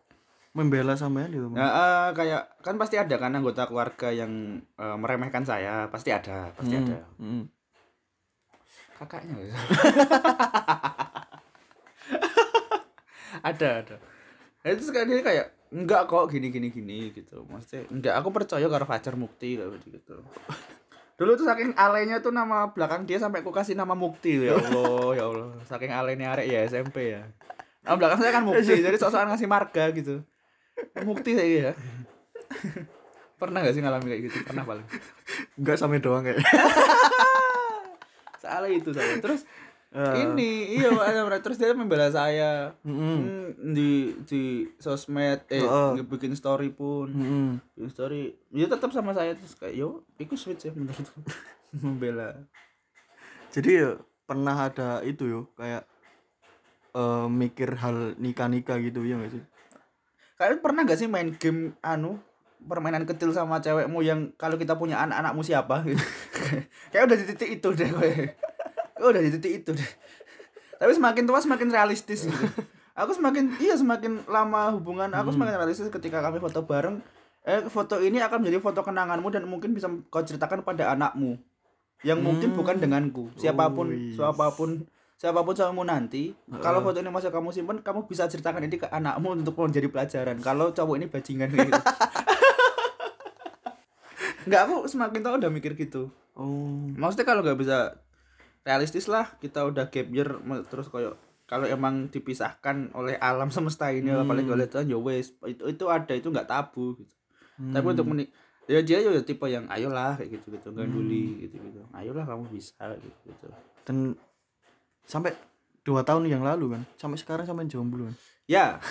membela sampean gitu Nah, eh, kayak kan pasti ada kan anggota keluarga yang eh, meremehkan saya, pasti ada, pasti Hmm, ada. hmm. Kakaknya. ya? ada, ada. Nah, itu sekali dia kayak enggak kok gini gini gini gitu. Maksudnya enggak aku percaya karo Fajar Mukti kayak gitu. Dulu tuh saking alenya tuh nama belakang dia sampai aku kasih nama Mukti ya Allah, ya Allah. Saking alenya arek ya SMP ya. Nama belakang saya kan Mukti, jadi sok-sokan ngasih marga gitu. Mukti saya ya. Pernah gak sih ngalamin kayak gitu? Pernah paling. nggak sampai doang kayak Soalnya itu saya. Terus Eh. ini iya ada terus dia membela saya Mm-mm. Hmm, di di sosmed eh Heeh. bikin story pun Mm-mm. bikin story dia tetap sama saya terus kayak yo ikut switch ya menurutku membela jadi ya pernah ada itu yo kayak eh, mikir hal nikah-nikah gitu ya gak sih? Kalian pernah gak sih main game anu permainan kecil sama cewekmu yang kalau kita punya anak anakmu siapa gitu. kayak udah di titik itu deh Kayak udah di titik itu deh. Tapi semakin tua semakin realistis gitu. Aku semakin iya semakin lama hubungan aku semakin realistis ketika kami foto bareng. Eh foto ini akan menjadi foto kenanganmu dan mungkin bisa kau ceritakan pada anakmu. Yang mungkin Hmm. bukan denganku. Siapa pun Oh, yes. siapa pun siapa pun kamu nanti kalau foto ini masih kamu simpan kamu bisa ceritakan ini ke anakmu untuk menjadi pelajaran. Kalau cowok ini bajingan gitu. Nggak aku semakin tau udah mikir gitu. Oh. maksudnya kalau nggak bisa realistis lah kita udah gap year terus kayak kalau emang dipisahkan oleh alam semesta ini Hmm. apalagi oleh Tuhan ya wes itu itu ada itu nggak tabu gitu. Tapi Hmm. untuk menik ya dia ya tipe yang ayolah kayak gitu gitu ganduli Hmm. gitu gitu ayolah kamu bisa gitu gitu dan sampai dua tahun yang lalu kan? Sampai sekarang sampai jomblo kan? Ya.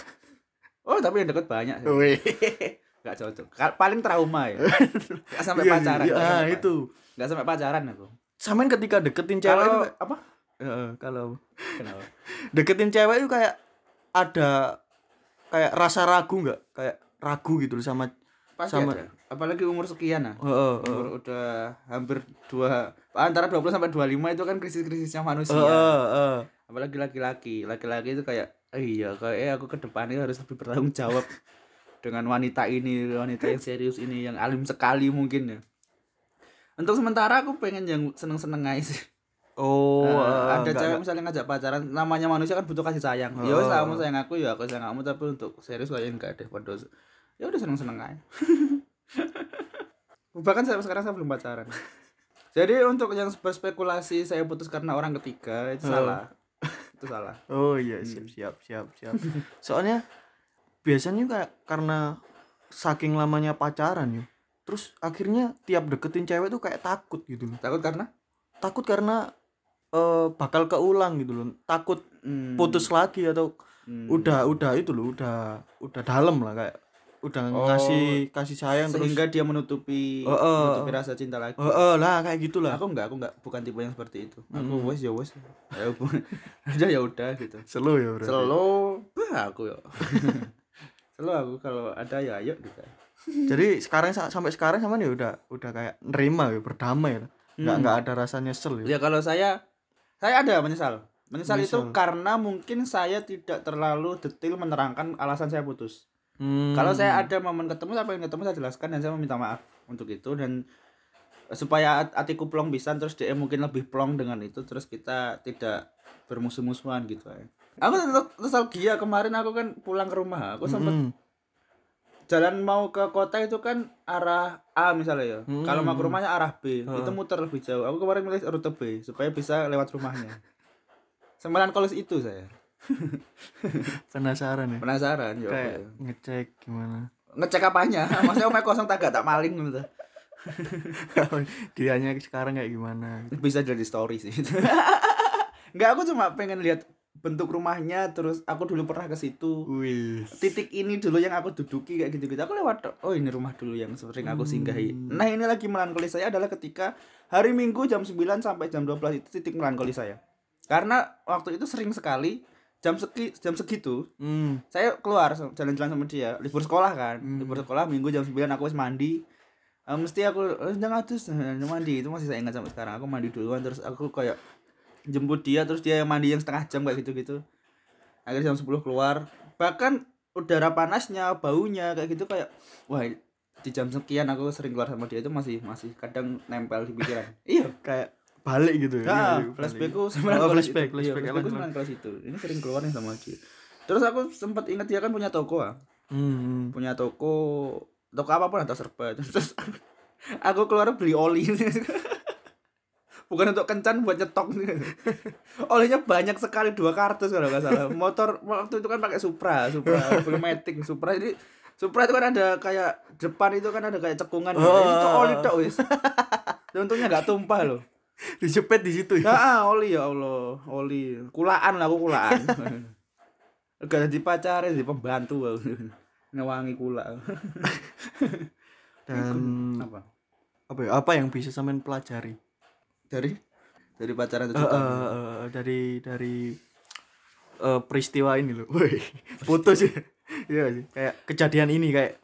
Oh tapi yang deket banyak sih. nggak cocok. Paling trauma ya. Nggak sampai Iya, pacaran iya, nggak ah, sampai, itu. nggak sampai pacaran aku sampean ketika deketin cewek itu kalau kayak- apa? Heeh, kalau kenapa deketin cewek itu kayak ada kayak rasa ragu nggak? Kayak ragu gitu loh sama pasti Sama- ada. Apalagi umur sekian nah. Heeh, heeh. umur udah hampir dua antara 20 sampai 25 itu kan krisis-krisisnya manusia. Heeh, heeh. apalagi laki-laki. Laki-laki itu kayak "Eh, iya kayak eh, aku ke depannya harus lebih bertanggung jawab dengan wanita ini wanita yang serius ini yang alim sekali mungkin ya untuk sementara aku pengen yang seneng-seneng aja sih. Oh heeh, ada nggak- cewek nggak- misalnya ngajak pacaran namanya manusia kan butuh kasih sayang. Ya wes Oh. kamu sayang aku ya aku sayang kamu tapi untuk serius kayaknya enggak deh pada ya udah seneng-seneng aja. Bahkan saya sekarang saya belum pacaran. Jadi untuk yang berspekulasi saya putus karena orang ketiga itu Oh. salah. Itu salah. Oh iya Hmm. siap siap siap siap. Soalnya biasanya kayak karena saking lamanya pacaran ya terus akhirnya tiap deketin cewek tuh kayak takut gitu loh. Takut karena? Takut karena eh, bakal keulang gitu loh. Takut Hmm, putus lagi atau hmm. udah udah itu loh udah udah dalam lah kayak udah Oh, ngasih kasih sayang terus. sehingga dia menutupi Oh, oh. menutupi rasa cinta lagi. Eh, eh, lah kayak gitulah aku enggak aku enggak bukan tipe yang seperti itu. Aku Hmm. wes ya wes. Ya udah ya udah gitu. Slow ya berarti. Selo, bah aku ya. Selo aku kalau ada ya ayo gitu. Jadi sekarang sa- sampai sekarang sama ya udah udah kayak nerima ya berdamai lah nggak Hmm. nggak ada rasa nyesel ya Ya kalau saya saya ada menyesal. Menyesal, itu Menyesal. karena mungkin saya tidak terlalu detail menerangkan alasan saya putus. Hmm. Kalau saya ada momen ketemu saya pengen ketemu saya jelaskan dan saya meminta maaf untuk itu dan supaya hat- hatiku plong bisa terus dia mungkin lebih plong dengan itu terus kita tidak bermusuh-musuhan gitu ya. Aku nostalgia kemarin aku kan pulang ke rumah aku sempat Hmm. Jalan mau ke kota itu kan arah A misalnya ya. Hmm. Kalau mau ke rumahnya arah B, Heeh. itu muter lebih jauh. Aku kemarin milih rute B supaya bisa lewat rumahnya. Sembilan kolis itu saya. penasaran ya Penasaran ya. kayak ya. ngecek gimana Ngecek apanya? Maksudnya omnya kosong tak gak tak maling gitu. dianya sekarang kayak gimana Bisa jadi story sih. Enggak, aku cuma pengen lihat bentuk rumahnya terus aku dulu pernah ke situ. Titik ini dulu yang aku duduki kayak gitu-gitu. Aku lewat oh ini rumah dulu yang sering aku singgahi. Hmm. Nah, ini lagi melankoli saya adalah ketika hari Minggu jam 9 sampai jam 12 itu titik melankoli saya. Karena waktu itu sering sekali jam segi jam segitu hmm. saya keluar jalan-jalan sama dia libur sekolah kan Hmm. libur sekolah minggu jam 9 aku wis mandi Eh, mesti aku jangan eh, mandi itu masih saya ingat sampai sekarang aku mandi duluan terus aku kayak jemput dia terus dia yang mandi yang setengah jam kayak gitu gitu akhirnya jam 10 keluar bahkan udara panasnya baunya kayak gitu kayak wah di jam sekian aku sering keluar sama dia itu masih masih kadang nempel di pikiran iya kayak balik gitu ya Nah, Iya, flashbackku Oh, sembilan kelas flashback, itu. Iya, flashback, flashbackku elang, sembilan kelas itu. Ini sering keluar nih sama dia. Terus aku sempat ingat dia kan punya toko ah. hmm. Punya toko toko apa pun atau serba. Terus aku keluar beli oli. Bukan untuk kencan buat nyetok. Olinya banyak sekali dua kartus kalau nggak salah. Motor waktu itu kan pakai Supra, Supra full matic, Supra jadi Supra itu kan ada kayak depan itu kan ada kayak cekungan. gitu. Oh. Itu oli tok wis. Untungnya nggak tumpah loh. dijepit di situ ya Ya ah, oli ya Allah, oli. Kulaan lah aku kulaan. Gak jadi pacar, jadi pembantu. Ngewangi kula. dan Apa? apa ya apa yang bisa sampean pelajari Dari dari pacaran tujuh tahun. eh, eh, dari dari eh, peristiwa ini loh. Woi, putus ya. Iya sih. Kayak kejadian ini kayak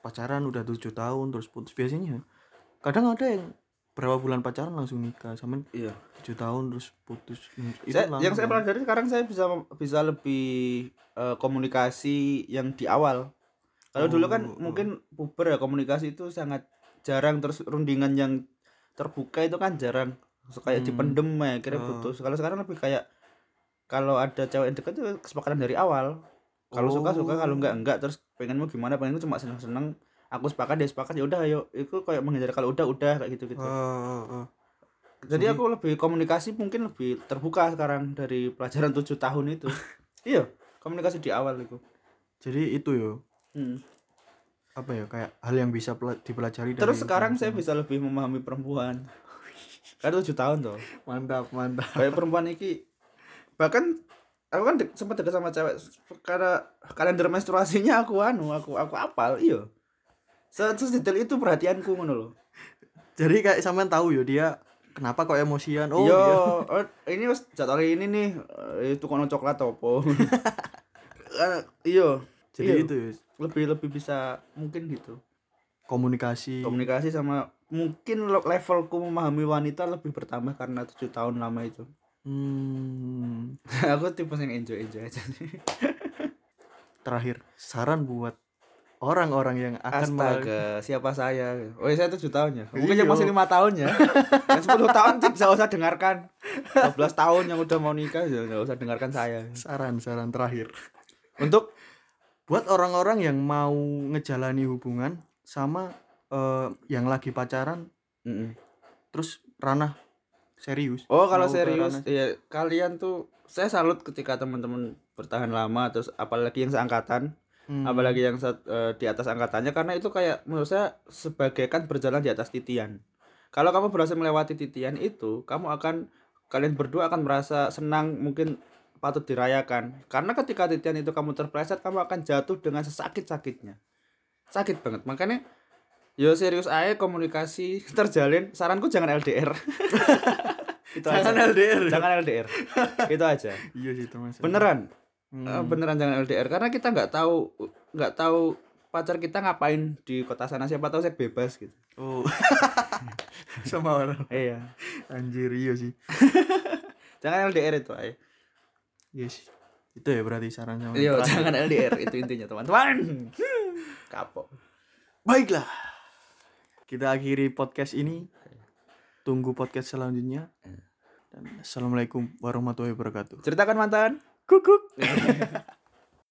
pacaran udah tujuh tahun terus putus biasanya. Kadang ada yang berapa bulan pacaran langsung nikah sama iya tujuh tahun terus putus. Hmm, itu saya, yang saya banget. pelajari sekarang saya bisa bisa lebih eh, komunikasi yang di awal kalau dulu kan Oh, oh. mungkin puber ya komunikasi itu sangat jarang terus rundingan yang terbuka itu kan jarang kayak Hmm. dipendem ya kira Oh. putus kalau sekarang lebih kayak kalau ada cewek yang dekat itu kesepakatan dari awal kalau suka suka kalau enggak enggak terus pengenmu gimana pengenmu cuma seneng seneng aku sepakat dia sepakat ya udah ayo itu kayak menghindar kalau udah udah kayak gitu gitu Oh, oh, oh. jadi Jadi- aku lebih komunikasi mungkin lebih terbuka sekarang dari pelajaran tujuh tahun itu. iya, komunikasi di awal itu. Jadi itu yo Hmm. Apa ya kayak hal yang bisa pela- dipelajari dari Terus sekarang saya bisa lebih memahami perempuan. Karena tujuh tahun tuh. mantap mantap Kayak perempuan iki bahkan aku kan de- sempat dekat sama cewek karena kalender menstruasinya aku anu, aku aku apal. Se- Sedetail itu perhatianku ngono loh. jadi kayak sampean tahu yo dia kenapa kok emosian oh iya, dia oh, ini jadwal ini nih, eh, itu kono coklat opo. Eh, iya, jadi Iya. itu lebih lebih bisa mungkin gitu. komunikasi. Komunikasi sama mungkin levelku memahami wanita lebih bertambah karena tujuh tahun lama itu. Hmm, aku tipe yang enjoy enjoy aja terakhir saran buat orang-orang yang akan astaga siapa saya? Oh iya, saya tujuh tahun ya? Mungkin Iya. yang masih lima tahun ya? Yang sepuluh tahun tidak usah dengarkan. 12 tahun yang udah mau nikah ya nggak usah dengarkan saya. Saran saran terakhir. Untuk buat orang-orang yang mau ngejalani hubungan sama eh, yang lagi pacaran Mm-mm. terus ranah serius oh kalau Mau ke serius ranah- ya kalian tuh saya salut ketika teman-teman bertahan lama terus apalagi yang seangkatan Hmm. apalagi yang eh, di atas angkatannya karena itu kayak menurut saya sebagai kan berjalan di atas titian kalau kamu berhasil melewati titian itu kamu akan kalian berdua akan merasa senang mungkin patut dirayakan. Karena ketika titian itu kamu terpleset kamu akan jatuh dengan sesakit sakitnya sakit banget. Makanya yo serius aja komunikasi terjalin. Saranku jangan LDR itu jangan aja. LDR jangan LDR itu aja. Iya sih teman beneran. Hmm. Eh, beneran jangan LDR karena kita nggak tahu nggak tahu pacar kita ngapain di kota sana. Siapa tahu saya bebas gitu. Oh. Sama orang. Iya. Anjir iya sih. Jangan LDR itu ay yes itu ya berarti saran sama iya jangan LDR itu intinya teman-teman kapok Baiklah. Kita akhiri podcast ini. Tunggu podcast selanjutnya. Dan assalamualaikum warahmatullahi wabarakatuh. ceritakan mantan Kukuk.